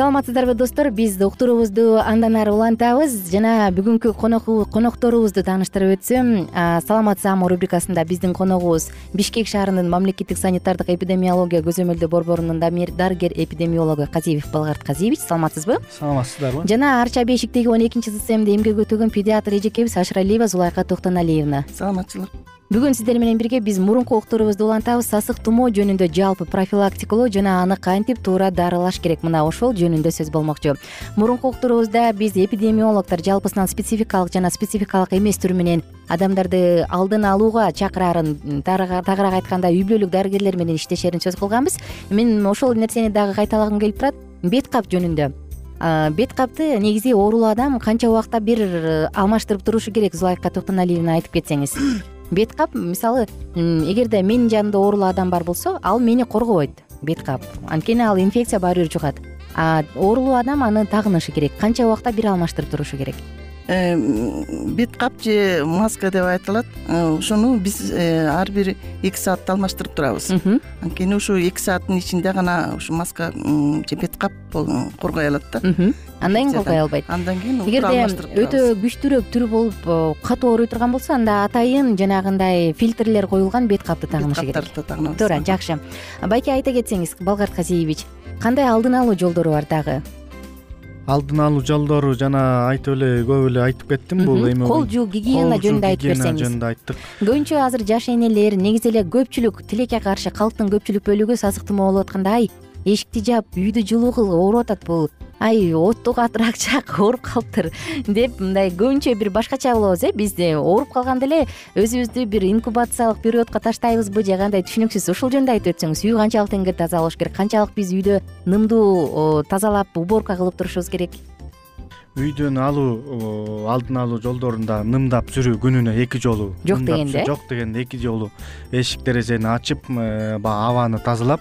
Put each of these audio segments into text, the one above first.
саламатсыздарбы достор? Биз уктуруубузду андан ары улантабыз жана бүгүнкү конокторубузду тааныштырып өтсөм саламат саама рубрикасында биздин коногубуз бишкек шаарынын мамлекеттик санитардык эпидемиология көзөмөлдөө борборунун дарыгер эпидемиологу казиевич балгарт казиевич саламатсызбы? Саламатсыздарбы. Жана арча бешиктеги он экинчи зсмде эмгек өтөгөн педиатр эжекебиз ашыралиева зулайка токтоналиевна. Саламатчылык бүгүн сиздер менен бирге биз мурунку уктуруубузду улантабыз. Сасык тумоо жөнүндө жалпы профилактикалоо жана аны кантип туура дарылаш керек? Мына ошол жөнүндө сөз болмокчу. Мурунку уктуруубузда биз эпидемиологдор жалпысынан спецификалык жана спецификалык эмес түрү менен адамдарды алдын алууга чакыраарын тагыраак айтканда үй бүлөлүк дарыгерлер менен иштешерин сөз кылганбыз. Мен ошол нерсени дагы кайталагым келип турат. Бет кап жөнүндө. Бет капты негизи оорулуу адам канча убакта бир алмаштырып турушу керек? Зулайка токтоналиевна айтып кетсеңиз бет кап мисалы эгерде менин жанымда оорулуу адам бар болсо ал мени коргобойт бет кап анткени ал инфекция баары бир жугат. А оорулуу адам аны тагынышы керек канча убакта бир алмаштырып турушу керек бет кап же маска деп айтылат. Э, ошону биз э, ар бир эки саатта алмаштырып турабыз. Анткени ушу эки сааттын ичинде гана ушу маска же бет кап коргой алат да. Андан кийин коргой албайт. Андан кийин эгерде өтө күчтүүрөөк түрү болуп катуу ооруй турган болсо анда атайын жанагындай фильтрлер коюлган бет капты тагынышы керек. бет каптарды тагынабыз. Туура жакшы. Байке айта кетсеңиз балгарт казиевич кандай алдын алуу жолдору бар дагы алдын алуу жолдору жана айтып эле көп эле айтып кеттим бул эми кол жуу гигиена жөнүндө айтып берсеңиз. жөнүндө айттык. Көбүнчө азыр жаш энелер негизи эле көпчүлүк тилекке каршы калктын көпчүлүк бөлүгү сасык тумоо болуп атканда ай эшикти жап үйдү жылуу кыл ооруп атат бул. Ай отту катуураак жак ооруп калыптыр. Деп мындай көбүнчө бир башкача кылабыз э биз ооруп калганда эле өзүбүздү бир инкубациялык периодко таштайбызбы же кандай түшүнүксүз. Ушул жөнүндө айтып өтсөңүз үй канчалык теңгерде таза болуш керек канчалык биз үйдө нымдуу тазалап уборка кылып турушубуз керек? Үйдөн алуу алдын алуу жолдорунда нымдап жүрүү күнүнө эки жолу. Жок дегенде? Жок дегенде эки жолу эшик терезени ачып э, баягы абаны тазалап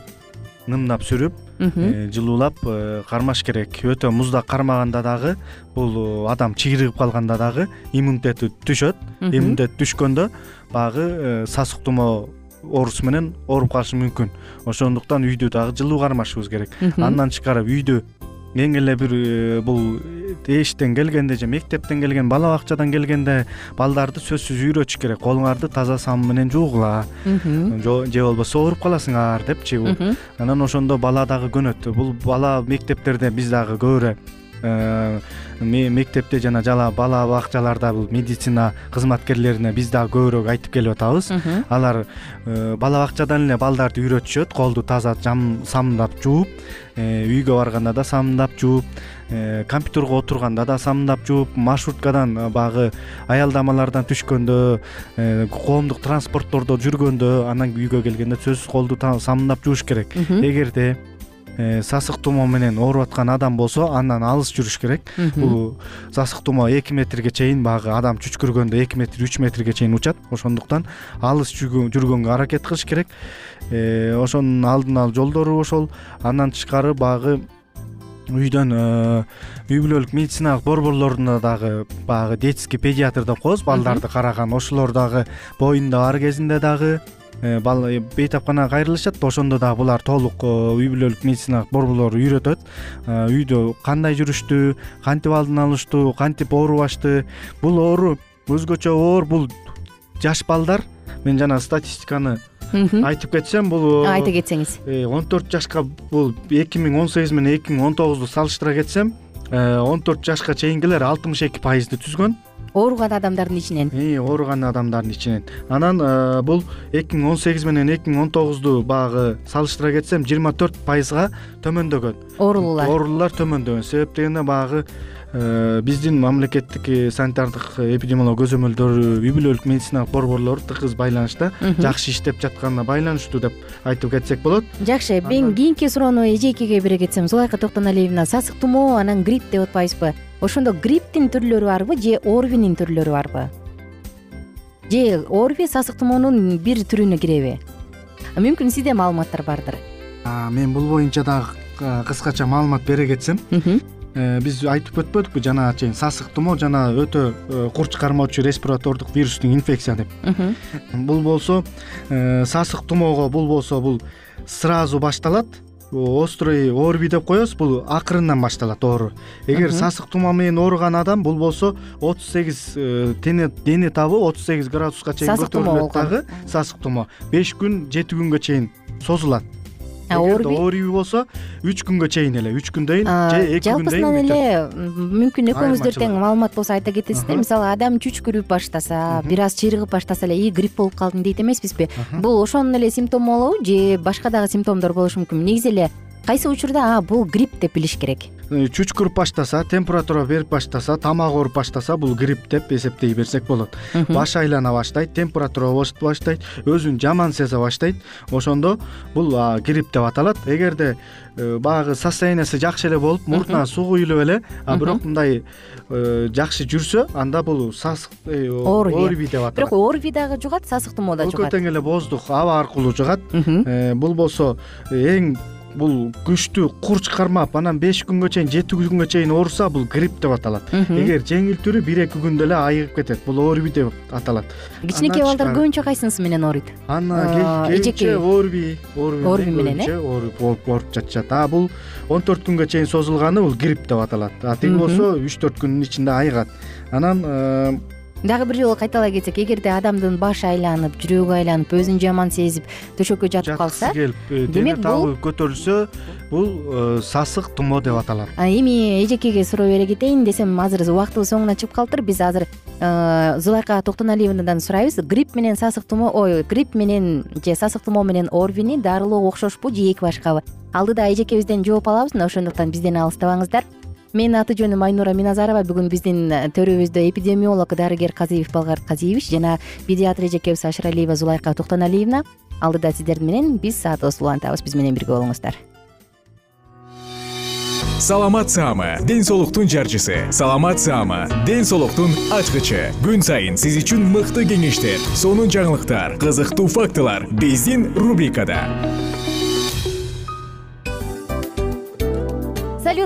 нымдап сүрүп э, жылуулап э, кармаш керек. Өтө муздак кармаганда дагы бул э, адам чыйрыгып калганда дагы иммунитети түшөт. Иммунитет түшкөндө баягы сасык тумоо оорусу менен ооруп калышы мүмкүн. Ошондуктан үйдү дагы жылуу кармашыбыз керек. Андан тышкары үйдү эң эле бир бул эшиктен келгенде же мектептен келген бала бакчадан келгенде балдарды сөзсүз үйрөтүш керек. Колуңарды таза самын менен жуугула. Же болбосо ооруп каласыңар депчи анан ошондо бала дагы көнөт. Бул бала мектептерде биз дагы көбүрөөк мектепте жана жана бала бакчаларда бул медицина кызматкерлерине биз дагы көбүрөөк айтып келип атабыз. Алар бала бакчадан эле балдарды үйрөтүшөт колду таза самындап жууп үйгө барганда да самындап жууп компьютерге отурганда да самындап жууп маршруткадан баягы аялдамалардан түшкөндө коомдук транспорттордо жүргөндө анан үйгө келгенде сөзсүз колду самындап жууш керек. Эгерде Э, сасык тумоо менен ооруп аткан адам болсо андан алыс жүрүш керек. Бул сасык тумоо эки метрге чейин баягы адам чүчкүргөндө эки метр үч метрге чейин учат. Ошондуктан алыс жүргөнгө аракет кылыш керек. Э, ошонун алдын алуу жолдору ошол. Андан тышкары баягы үйдөн э, үй бүлөлүк медициналык борборлоруна дагы баягы детский педиатр деп коебуз балдарды караган ошолор дагы боюнда бар кезинде дагы Э, э, бейтапканага кайрылышат. Ошондо дагы булар толук э, үй бүлөлүк медициналык борборлор үйрөтөт. Үйдө кандай жүрүштү кантип алдын алыштуу кантип оорубашты бул оору өзгөчө оор бул жаш балдар. Мен жана статистиканы айтып кетсем бул айта кетсеңиз. он төрт жашка бул эки миң он сегиз менен эки миң он тогузду салыштыра кетсем он төрт жашка чейинкилер алтымыш эки пайызды түзгөн ооруган адамдардын ичинен. Ооруган адамдардын ичинен. Анан э, бул эки миң он сегиз менен эки миң он тогузду баягы салыштыра кетсем жыйырма төрт пайызга төмөндөгөн. Оорулуулар. Оорулуулар төмөндөгөн. Себеп дегенде баягы э, биздин мамлекеттик санитардык эпидемиология көзөмөлдөрү үй бүлөлүк медициналык борборлор тыгыз байланышта жакшы иштеп жатканына байланыштуу деп айтып кетсек болот. Жакшы. Мен кийинки суроону эжекеге бере кетсем зулайка токтоналиевна сасык тумоо анан грипп деп атпайбызбы ошондо грипптин түрлөрү барбы же орвинин түрлөрү барбы? Же орви сасык тумоонун бир түрүнө киреби? Мүмкүн сизде маалыматтар бардыр. Мен бул боюнча дагы кыскача маалымат бере кетсем э, биз айтып өтпөдүкпү жанага чейин сасык тумоо жана өтө э, курч кармоочу респиратордук вирустук инфекция деп. Бул болсо э, сасык тумоого бул болсо бул сразу башталат острый орби деп коебуз бул акырындан башталат оору эгер сасык тумоо менен ооруган адам бул болсо отуз сегиз э, дене табы отуз сегиз градуска чейин көтөрүлөт дагы сасык тумоо беш күн жети күнгө чейин созулат эгерде орби? Болсо үч күнгө чейин эле үч күндөн же эки күндөн жалпысынан эле мүмкүн экөөңүздөр тең маалымат болсо айта кетесиздер мисалы адам чүчкүрүп баштаса бир аз чыйрыгып баштаса эле и грипп болуп калдым дейт эмеспизби. Бул ошонун эле симптому болобу же башка дагы симптомдор болушу мүмкүн? Негизи эле кайсы учурда? А бул грипп деп билиш керек. Э, чүчкүрүп баштаса температура берип баштаса тамак ооруп баштаса бул грипп деп эсептей берсек болот. Баш айлана баштайт температура баштайт өзүн жаман сезе баштайт. Ошондо бул грипп деп аталат. Эгерде э, баягы состояниясы жакшы эле болуп мурдуна суу куюлуп эле а бирок мындай э, жакшы жүрсө анда бул сасык орви. деп аталат. Бирок орви дагы жугат сасык тумоо да жугат. экөө тең эле бооздук аба аркылуу жугат. Бул болсо эң бул күчтүү курч кармап анан беш күнгө чейин жети күнгө чейин ооруса бул грипп деп аталат. Эгер жеңил түрү бир эки күндө эле айыгып кетет бул орби деп аталат. Кичинекей балдар көбүнчө кайсынысы менен ооруйт эжекей менен э? ооруп жатышат. А бул он төрт күнгө чейин созулганы бул грипп деп аталат. А тиги болсо үч төрт күндүн ичинде айыгат. Анан э, дагы бир жолу кайталай кетсек эгерде адамдын башы айланып жүрөгү айланып өзүн жаман сезип төшөккө жатып калса келип дене табы көтөрүлсө бул э, сасык тумоо деп аталат. Эми эжекеге суроо бере кетейин десем азыр убактыбыз соңуна чыгып калыптыр биз азыр э, зулайка токтоналиевнадан сурайбыз. Грипп менен сасык тумоо ой грипп менен же сасык тумоо менен орвини дарылоо окшошпу же эки башкабы. Алдыда эжекебизден жооп алабыз. Мына ошондуктан бизден алыстабаңыздар менин аты жөнүм айнура миназарова. Бүгүн биздин төрүбүздө эпидемиолог дарыгер казиев балгарт казиевич жана педиатр эжекебиз ашыралиева зулайка токтоналиевна алдыда сиздер менен биз саатыбызды улантабыз биз менен бирге болуңуздар. Саламат саама ден соолуктун жарчысы. Саламат саама ден соолуктун ачкычы. Күн сайын сиз үчүн мыкты кеңештер сонун жаңылыктар кызыктуу фактылар. Биздин рубрикада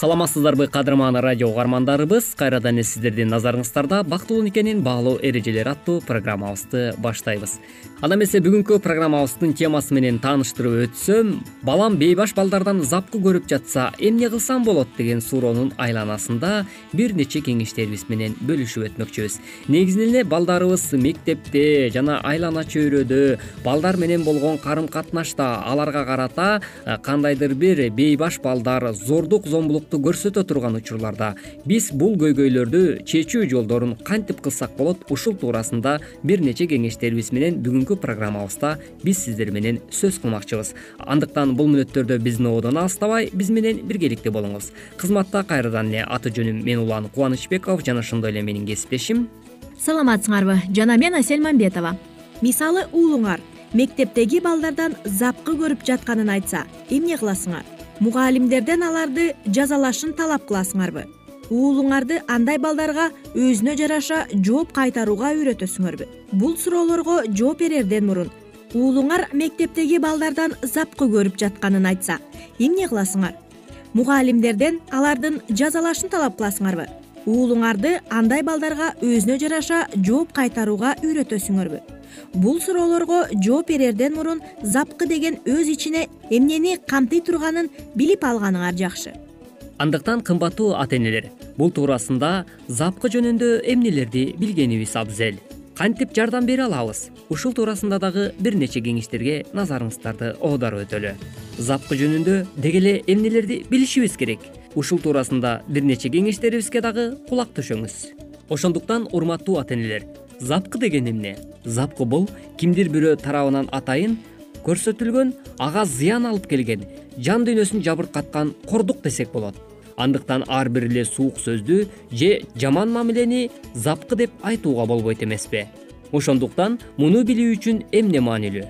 саламатсыздарбы кадырман радио угармандарыбыз. Кайрадан эле сиздердин назарыңыздарда бактылуу никенин баалуу эрежелери аттуу программабызды баштайбыз. Анда эмесе бүгүнкү программабыздын темасы менен тааныштырып өтсөм балам бейбаш балдардан запкы көрүп жатса эмне кылсам болот? деген суроонун айланасында бир нече кеңештерибиз менен бөлүшүп өтмөкчүбүз. Негизинен эле балдарыбыз мектепте жана айлана чөйрөдө балдар менен болгон карым катнашта аларга карата кандайдыр бир бейбаш балдар зордук зомбулук көрсөтө турган учурларда. Биз бул көйгөйлөрдү чечүү жолдорун кантип кылсак болот ушул туурасында бир нече кеңештерибиз менен бүгүнкү программабызда биз сиздер менен сөз кылмакчыбыз. Андыктан бул мүнөттөрдө биздин ободон алыстабай биз менен биргеликте болуңуз. Кызматта кайрадан эле аты жөнүм мен улан кубанычбеков жана ошондой эле менин кесиптешим. Саламатсыңарбы жана мен асель мамбетова мисалы уулуңар. Мектептеги балдардан запкы көрүп жатканын айтса эмне кыласыңар мугалимдерден аларды жазалашын талап кыласыңарбы? Уулуңарды андай балдарга өзүнө жараша жооп кайтарууга үйрөтөсүңөрбү? Бул суроолорго жооп берерден мурун. Уулуңар мектептеги балдардан запкы көрүп жатканын айтса эмне кыласыңар? Мугалимдерден алардын жазалашын талап кыласыңарбы? Уулуңарды андай балдарга өзүнө жараша жооп кайтарууга үйрөтөсүңөрбү бул суроолорго жооп берерден мурун запкы деген өз ичине эмнени камтый турганын билип алганыңар жакшы. Андыктан кымбаттуу ата энелер бул туурасында запкы жөнүндө эмнелерди билгенибиз абзел. Кантип жардам бере алабыз? Ушул туурасында дагы бир нече кеңештерге назарыңыздарды оодарып өтөлү. Запкы жөнүндө деги эле эмнелерди билишибиз керек. Ушул туурасында бир нече кеңештерибизге дагы кулак түшөңүз ошондуктан урматтуу ата энелер запкы деген эмне? Запкы бул кимдир бирөө тарабынан атайын көрсөтүлгөн ага зыян алып келген жан дүйнөсүн жабыркаткан кордук десек болот. Андыктан ар бир эле суук сөздү же жаман мамилени запкы деп айтууга болбойт эмеспи ошондуктан муну билүү үчүн эмне маанилүү?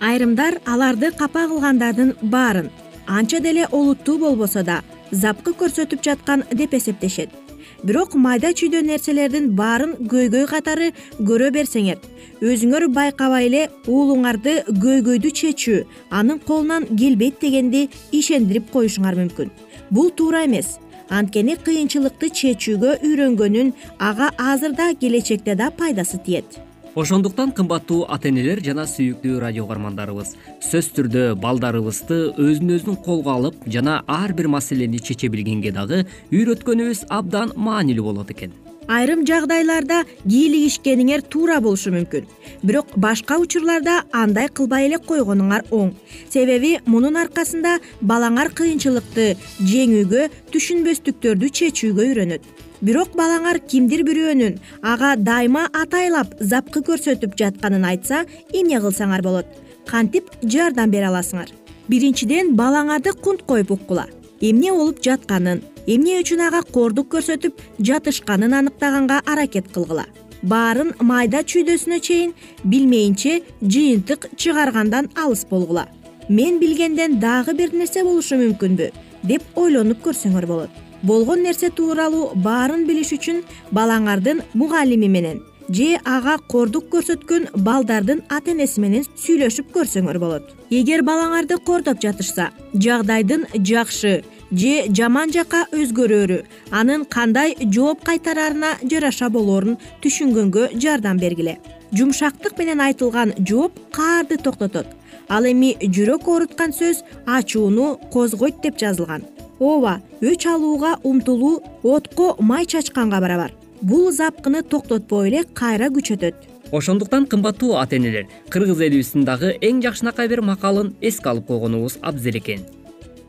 Айрымдар аларды капа кылгандардын баарын анча деле олуттуу болбосо да запкы көрсөтүп жаткан деп эсептешет бирок майда чүйдө нерселердин баарын көйгөй катары көрө берсеңер. Өзүңөр байкабай эле уулуңарды көйгөйдү чечүү анын колунан келбейт дегенди ишендирип коюшуңар мүмкүн. Бул туура эмес. Анткени кыйынчылыкты чечүүгө үйрөнгөнүн ага азыр да келечекте да пайдасы тиет ошондуктан кымбаттуу ата энелер жана сүйүктүү радио угармандарыбыз сөзсүз түрдө балдарыбызды өзүн өзүн колго алып жана ар бир маселени чече билгенге дагы үйрөткөнүбүз абдан маанилүү болот экен. Айрым жагдайларда кийлигишкениңер туура болушу мүмкүн. Бирок башка учурларда андай кылбай эле койгонуңар оң. Себеби мунун аркасында балаңар кыйынчылыкты жеңүүгө түшүнбөстүктөрдү чечүүгө үйрөнөт бирок балаңар кимдир бирөөнүн ага дайыма атайлап запкы көрсөтүп жатканын айтса эмне кылсаңар болот? Кантип жардам бере аласыңар? Биринчиден балаңарды кунт коюп уккула. Эмне болуп жатканын эмне үчүн ага кордук көрсөтүп жатышканын аныктаганга аракет кылгыла. Баарын майда чүйдөсүнө чейин билмейинче жыйынтык чыгаргандан алыс болгула. Мен билгенден дагы бир нерсе болушу мүмкүнбү деп ойлонуп көрсөңөр болот болгон нерсе тууралуу баарын билиш үчүн балаңардын мугалими менен же ага кордук көрсөткөн балдардын ата энеси менен сүйлөшүп көрсөңөр болот. Эгер балаңарды кордоп жатышса жагдайдын жакшы же жаман жакка өзгөрөөрү анын кандай жооп кайтараарына жараша болоорун түшүнгөнгө жардам бергиле. Жумшактык менен айтылган жооп каарды токтотот. Ал эми жүрөк ооруткан сөз ачууну козгойт деп жазылган ооба өч алууга умтулуу отко май чачканга барабар. Бул запкыны токтотпой эле кайра күчөтөт. Ошондуктан кымбаттуу ата энелер кыргыз элибиздин дагы эң жакшынакай бир макалын эске алып койгонубуз абзел экен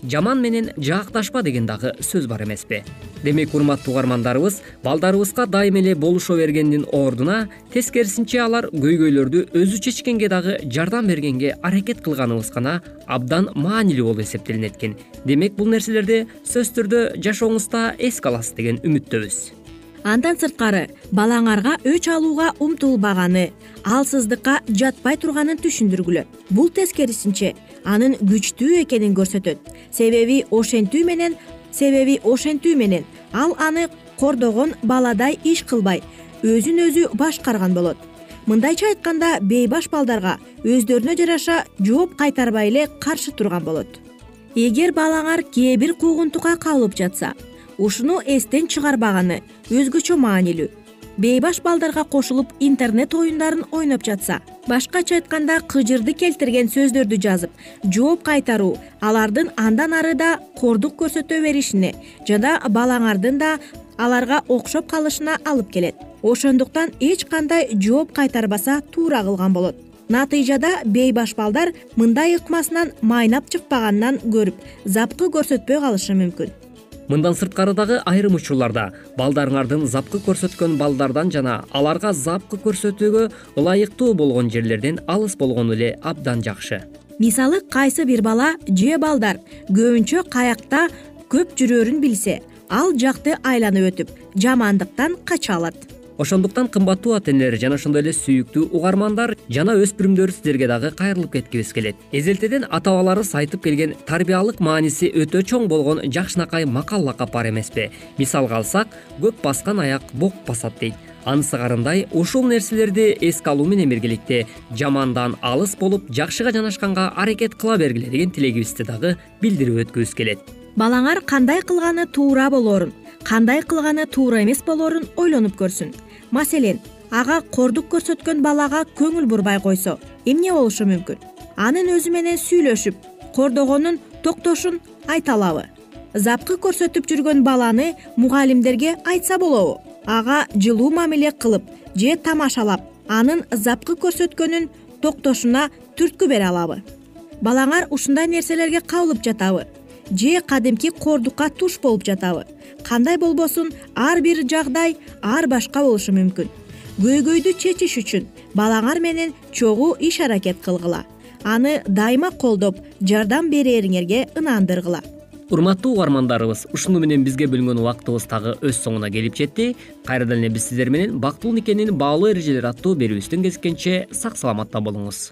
жаман менен жаакташпа деген дагы сөз бар эмеспи. Демек урматтуу угармандарыбыз балдарыбызга дайыма эле болушо бергендин ордуна тескерисинче алар көйгөйлөрдү өзү чечкенге дагы жардам бергенге аракет кылганыбыз гана абдан маанилүү болуп эсептелинет экен демек бул нерселерди сөзсүз түрдө жашооңузда эске аласыз деген үмүттөбүз. Андан сырткары балаңарга өч алууга умтулбаганы алсыздыкка жатпай турганын түшүндүргүлө. Бул тескерисинче анын күчтүү экенин көрсөтөт. Себеби ошентүү менен себеби ошентүү менен. Ал аны кордогон баладай иш кылбай өзүн өзү башкарган болот. Мындайча айтканда бейбаш балдарга өздөрүнө жараша жооп кайтарбай эле каршы турган болот. Эгер балаңар кээ бир куугунтукка кабылып жатса ушуну эстен чыгарбаганы өзгөчө маанилүү бейбаш балдарга кошулуп интернет оюндарын ойноп жатса башкача айтканда кыжырды келтирген сөздөрдү жазып жооп кайтаруу алардын андан ары да кордук көрсөтө беришине жана балаңардын да аларга окшоп калышына алып келет. Ошондуктан эч кандай жооп кайтарбаса туура кылган болот. Натыйжада бейбаш балдар мындай ыкмасынан майнап чыкпаганынан көрүп запкы көрсөтпөй калышы мүмкүн мындан сырткары дагы айрым учурларда балдарыңардын запкы көрсөткөн балдардан жана аларга запкы көрсөтүүгө ылайыктуу болгон жерлерден алыс болгону эле абдан жакшы. Мисалы кайсы бир бала же балдар көбүнчө каякта көп жүрөөрүн билсе ал жакты айланып өтүп жамандыктан кача алат ошондуктан кымбаттуу ата энелер жана ошондой эле сүйүктүү угармандар жана өспүрүмдөр сиздерге дагы кайрылып кеткибиз келет. Эзелтеден ата бабаларыбыз айтып келген тарбиялык мааниси өтө чоң болгон жакшынакай макал лакап бар эмеспи. Мисалга алсак көп баскан аяк бок басат дейт. Анысы карындай ушул нерселерди эске алуу менен биргеликте жамандан алыс болуп жакшыга жанашканга аракет кыла бергиле деген тилегибизди дагы билдирип өткүбүз келет. Балаңар кандай кылганы туура болоорун кандай кылганы туура эмес болоорун ойлонуп көрсүн маселен ага кордук көрсөткөн балага көңүл бурбай койсо эмне болушу мүмкүн? Анын өзү менен сүйлөшүп кордогонун токтошун айта алабы запкы көрсөтүп жүргөн баланы мугалимдерге айтса болобу. Ага жылуу мамиле кылып же тамашалап анын запкы көрсөткөнүн токтошуна түрткү бере алабы. Балаңар ушундай нерселерге кабылып жатабы же кадимки кордукка туш болуп жатабы кандай болбосун ар бир жагдай ар башка болушу мүмкүн. Көйгөйдү чечиш үчүн балаңар менен чогуу иш аракет кылгыла. Аны дайыма колдоп жардам берээриңерге ынандыргыла. Урматтуу угармандарыбыз ушуну менен бизге бөлүнгөн убактыбыз дагы өз соңуна келип жетти. Кайрадан эле биз сиздер менен бактылуу никенин баалуу эрежелери аттуу берүүбүздөн кезишкенче сак саламатта болуңуз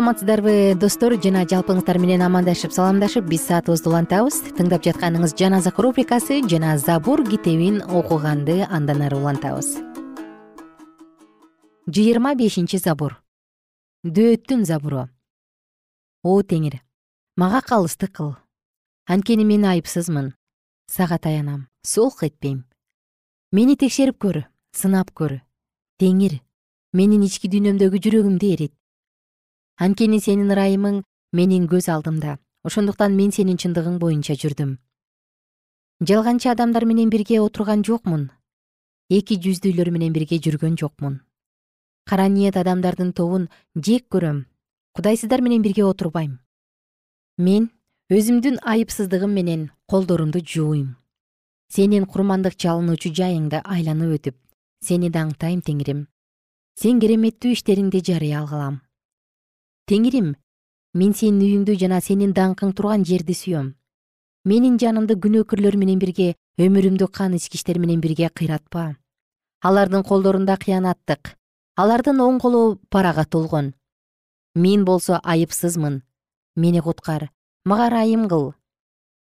саламатсыздарбы достор? Жана жалпыңыздар менен амандашып саламдашып биз саатыбызды улантабыз. Тыңдап жатканыңыз жан азык рубрикасы жана забур китебин окуганды андан ары улантабыз. Жыйырма бешинчи забур. Дөөттүн забуру. О теңир мага калыстык кыл. Анткени мен айыпсызмын. Сага таянам солк этпейм. Мени текшерип көр сынап көр теңир менин ички дүйнөмдөгү жүрөгүмдү эрит анткени сенин ырайымың менин көз алдымда. Ошондуктан мен сенин чындыгың боюнча жүрдүм. Жалганчы адамдар менен бирге отурган жокмун. Эки жүздүүлөр менен бирге жүргөн жокмун. Кара ниет адамдардын тобун жек көрөм. Кудайсыздар менен бирге отурбайм. Мен өзүмдүн айыпсыздыгым менен колдорумду жууйм. Сенин курмандык чалынуучу жайыңды айланып өтүп сени даңктайм теңирим сен кереметтүү иштериңди жарыя кылам теңирим мен сенин үйүңдү жана сенин даңкың турган жерди сүйөм. Менин жанымды күнөөкөрлөр менен бирге өмүрүмдү кан ичкичтер менен бирге кыйратпа. Алардын колдорунда кыянаттык. Алардын оң колу парага толгон. Мен болсо айыпсызмын. Мени куткар мага ырайым кыл.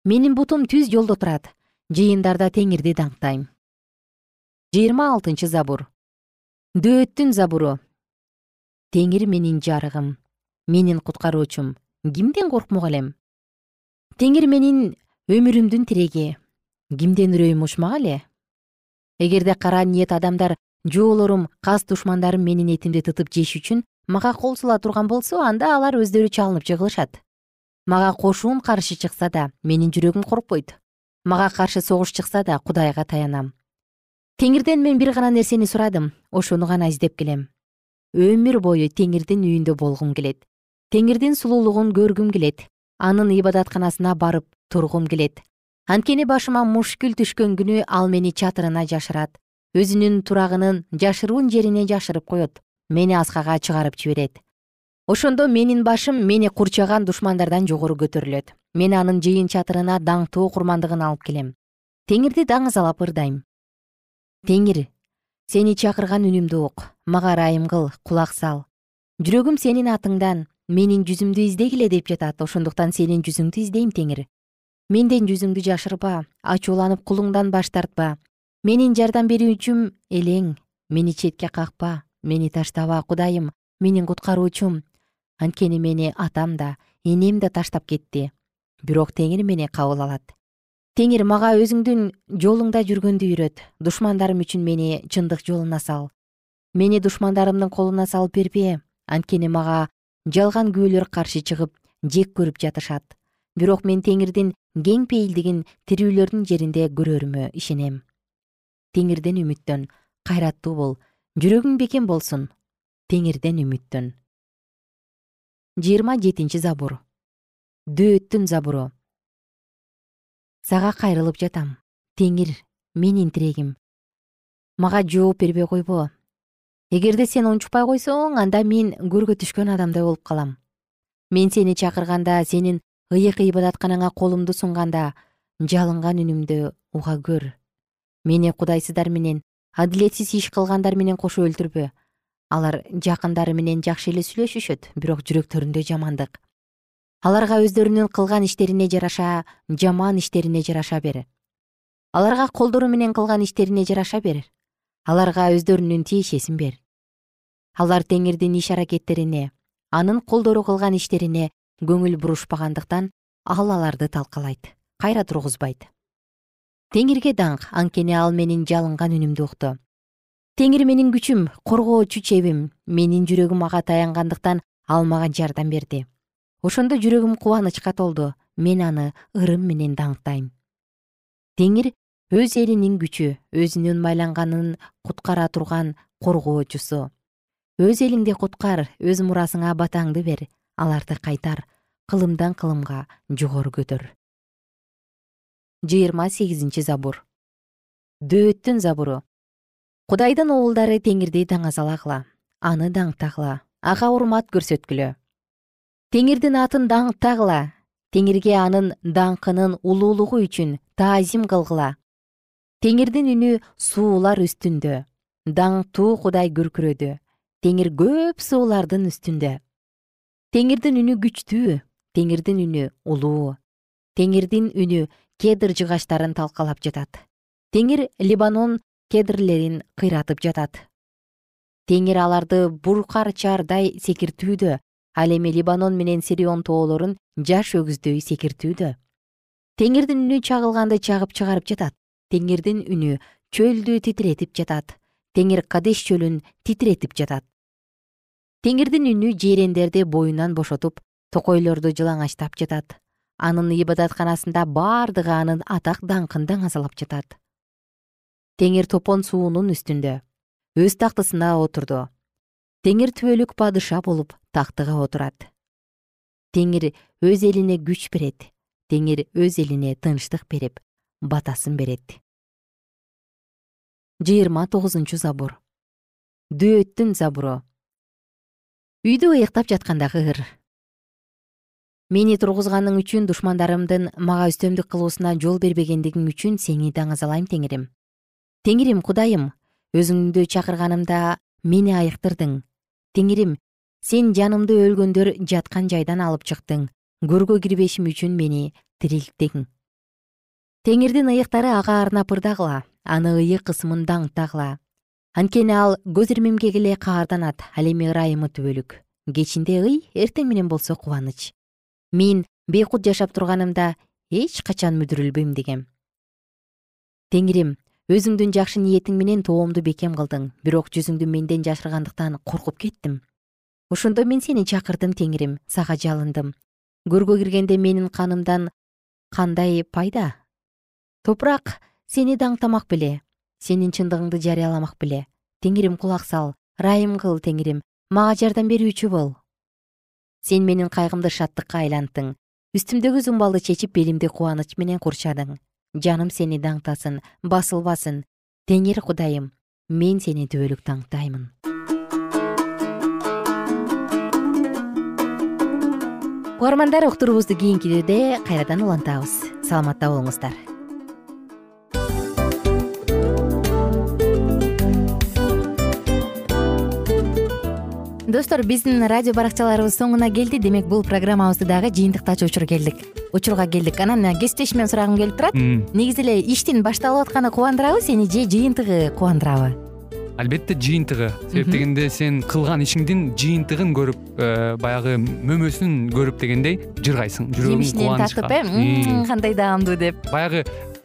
Менин бутум түз жолдо турат. Жыйындарда теңирди даңктайм. Жыйырма алтынчы забур. Дөөттүн забуру. Теңир менин жарыгым менин куткаруучум. Кимден коркмок элем? Теңир менин өмүрүмдүн тиреги. Кимден үрөйүм учмак эле? Эгерде кара ниет адамдар жоолорум кас душмандарым менин этимди тытып жеш үчүн мага кол сула турган болсо анда алар өздөрү чалынып жыгылышат. Мага кошуун каршы чыкса да менин жүрөгүм коркпойт. Мага каршы согуш чыкса да кудайга таянам. Теңирден мен бир гана нерсени сурадым. Ошону гана издеп келем. Өмүр бою теңирдин үйүндө болгум келет теңирдин сулуулугун көргүм келет. Анын ибадатканасына барып тургум келет. Анткени башыма мушкүл түшкөн күнү ал мени чатырына жашырат. Өзүнүн турагынын жашыруун жерине жашырып коет. Мени аскага чыгарып жиберет. Ошондо менин башым мени курчаган душмандардан жогору көтөрүлөт. Мен анын жыйын чатырына даңктуу курмандыгын алып келем. Теңирди даңазалап ырдайм. Теңир сени чакырган үнүмдү ук. Мага ырайым кыл кулак сал. Жүрөгүм сенин атыңдан менин жүзүмдү издегиле деп жатат. Ошондуктан сенин жүзүңдү издейм теңир менден жүзүңдү жашырба ачууланып кулуңдан баш тартпа. Менин жардам берүүчүм элең мени четке какпа мени таштаба кудайым менин куткаруучум. Анткени мени атам да энем да таштап кетти. Бирок теңир мени кабыл алат. Теңир мага өзүңдүн жолуңда жүргөндү үйрөт. Душмандарым үчүн мени чындык жолуна сал. Мени душмандарымдын колуна салып бербе анткени мага жалган күбөлөр каршы чыгып жек көрүп жатышат. Бирок мен теңирдин кең пейилдигин тирүүлөрдүн жеринде көрөрүмө ишенем. Теңирден үмүттөн. Кайраттуу бол жүрөгүң бекем болсун теңирден үмүттөн. Жыйырма жетинчи забур. Дөөттүн забуру. Сага кайрылып жатам. Теңир менин тирегим мага жооп бербей койбо эгерде сен унчукпай койсоң анда мен көргө түшкөн адамдай болуп калам. Мен сени чакырганда сенин ыйык ибадатканаңа колумду сунганда жалынган үнүмдү уга көр. Мени кудайсыздар менен адилетсиз иш кылгандар менен кошо өлтүрбө алар жакындары менен жакшы эле сүйлөшүшөт бирок жүрөктөрүндө жамандык. Аларга өздөрүнүн кылган иштерине жараша жаман иштерине жараша бер. Аларга колдору менен кылган иштерине жараша бер аларга өздөрүнүн тиешесин бер. Алар теңирдин иш аракеттерине анын колдору кылган иштерине көңүл бурушпагандыктан ал аларды талкалайт кайра тургузбайт. Теңирге даңк анткени ал менин жалынган үнүмдү укту. Теңир менин күчүм коргоочу чебим менин жүрөгүм ага таянгандыктан ал мага жардам берди. Ошондо жүрөгүм кубанычка толду мен аны ырым менен даңктайм. Теңир өз элинин күчү өзүнүн майланганын куткара турган коргоочусу. Өз элиңди куткар өз мурасыңа батаңды бер аларды кайтар кылымдан кылымга жогору көтөр жыйырма сегизинчи забур. Дөөттүн забуру. Кудайдын оолдары теңирди даңазалагыла аны даңктагыла ага урмат көрсөткүлө. Теңирдин атын даңктагыла теңирге анын даңкынын улуулугу үчүн таазим кылгыла теңирдин үнү суулар үстүндө. Даңктуу кудай күркүрөдү. Теңир көп суулардын үстүндө. Теңирдин үнү күчтүү теңирдин үнү улуу. Теңирдин үнү кедр жыгачтарын талкалап жатат. Теңир либанон кедрлерин кыйратып жатат. Теңир аларды буркарчардай секиртүүдө ал эми либанон менен сирион тоолорун жаш өгүздөй секиртүүдө. Теңирдин үнү чагылганды чагып чыгарып жатат теңирдин үнү чөлдү титиретип жатат. Теңир кадеш чөлүн титиретип жатат. Теңирдин үнү жээрендерди боюнан бошотуп токойлорду жылаңачтап жатат. Анын ибадатканасында бардыгы анын атак даңкын даңазалап жатат. Теңир топон суунун үстүндө өз тактысына отурду. Теңир түбөлүк падыша болуп тактыга отурат. Теңир өз элине күч берет. Теңир өз элине тынчтык берип батасын берет. Жыйырма тогузунчу забур. Дөөттүн забуру. Үйдө ыйыктап жаткандагы ыр мени тургузганың үчүн душмандарымдын мага үстөмдүк кылуусуна жол бербегендигиң үчүн сени даңазалайм теңирим. Теңирим кудайым. Өзүңдү чакырганымда мени айыктырдың. Теңирим сен жанымды өлгөндөр жаткан жайдан алып чыктың. Көргө кирбешим үчүн мени тирилттиң теңирдин ыйыктары ага арнап ырдагыла аны ыйык кысымын даңктагыла. Анткени ал көз ирмемге эле каарданат ал эми ырайымы түбөлүк. Кечинде ый эртең менен болсо кубаныч. Мен бейкут жашап турганымда эч качан мүдүрүлбөйм дегем. Теңирим өзүңдүн жакшы ниетиң менен тоомду бекем кылдың бирок жүзүңдү менден жашыргандыктан коркуп кеттим. Ошондо мен сени чакырдым теңирим сага жалындым. Көргө киргенде менин канымдан кандай пайда топурак сени даңктамак беле. Сенин чындыгыңды жарыяламак беле. Теңирим кулак сал. Ырайым кыл теңирим. Мага жардам берүүчү бол. Сен менин кайгымды шаттыкка айланттың. Үстүмдөгү зумбалды чечип белимди кубаныч менен курчадың. Жаным сени даңктасын басылбасын. Теңир кудайым мен сени түбөлүк даңктаймын. Угармандар уктуруубузду кийинкиде кайрадан улантабыз. Саламатта болуңуздар достор биздин радио баракчаларыбыз соңуна келди. Демек бул программабызды дагы жыйынтыктачу учур келдик. Учурга келдик. Анан кесиптешимден сурагым келип турат. Негизи эле иштин башталып атканы кубандырабы сени же жыйынтыгы кубандырабы? Албетте жыйынтыгы. Себеп дегенде сен кылган ишиңдин жыйынтыгын көрүп э, баягы мөмөсүн көрүп дегендей жыргайсың жүрөгүң жемишинен тартып э кандай даамдуу деп. Баягы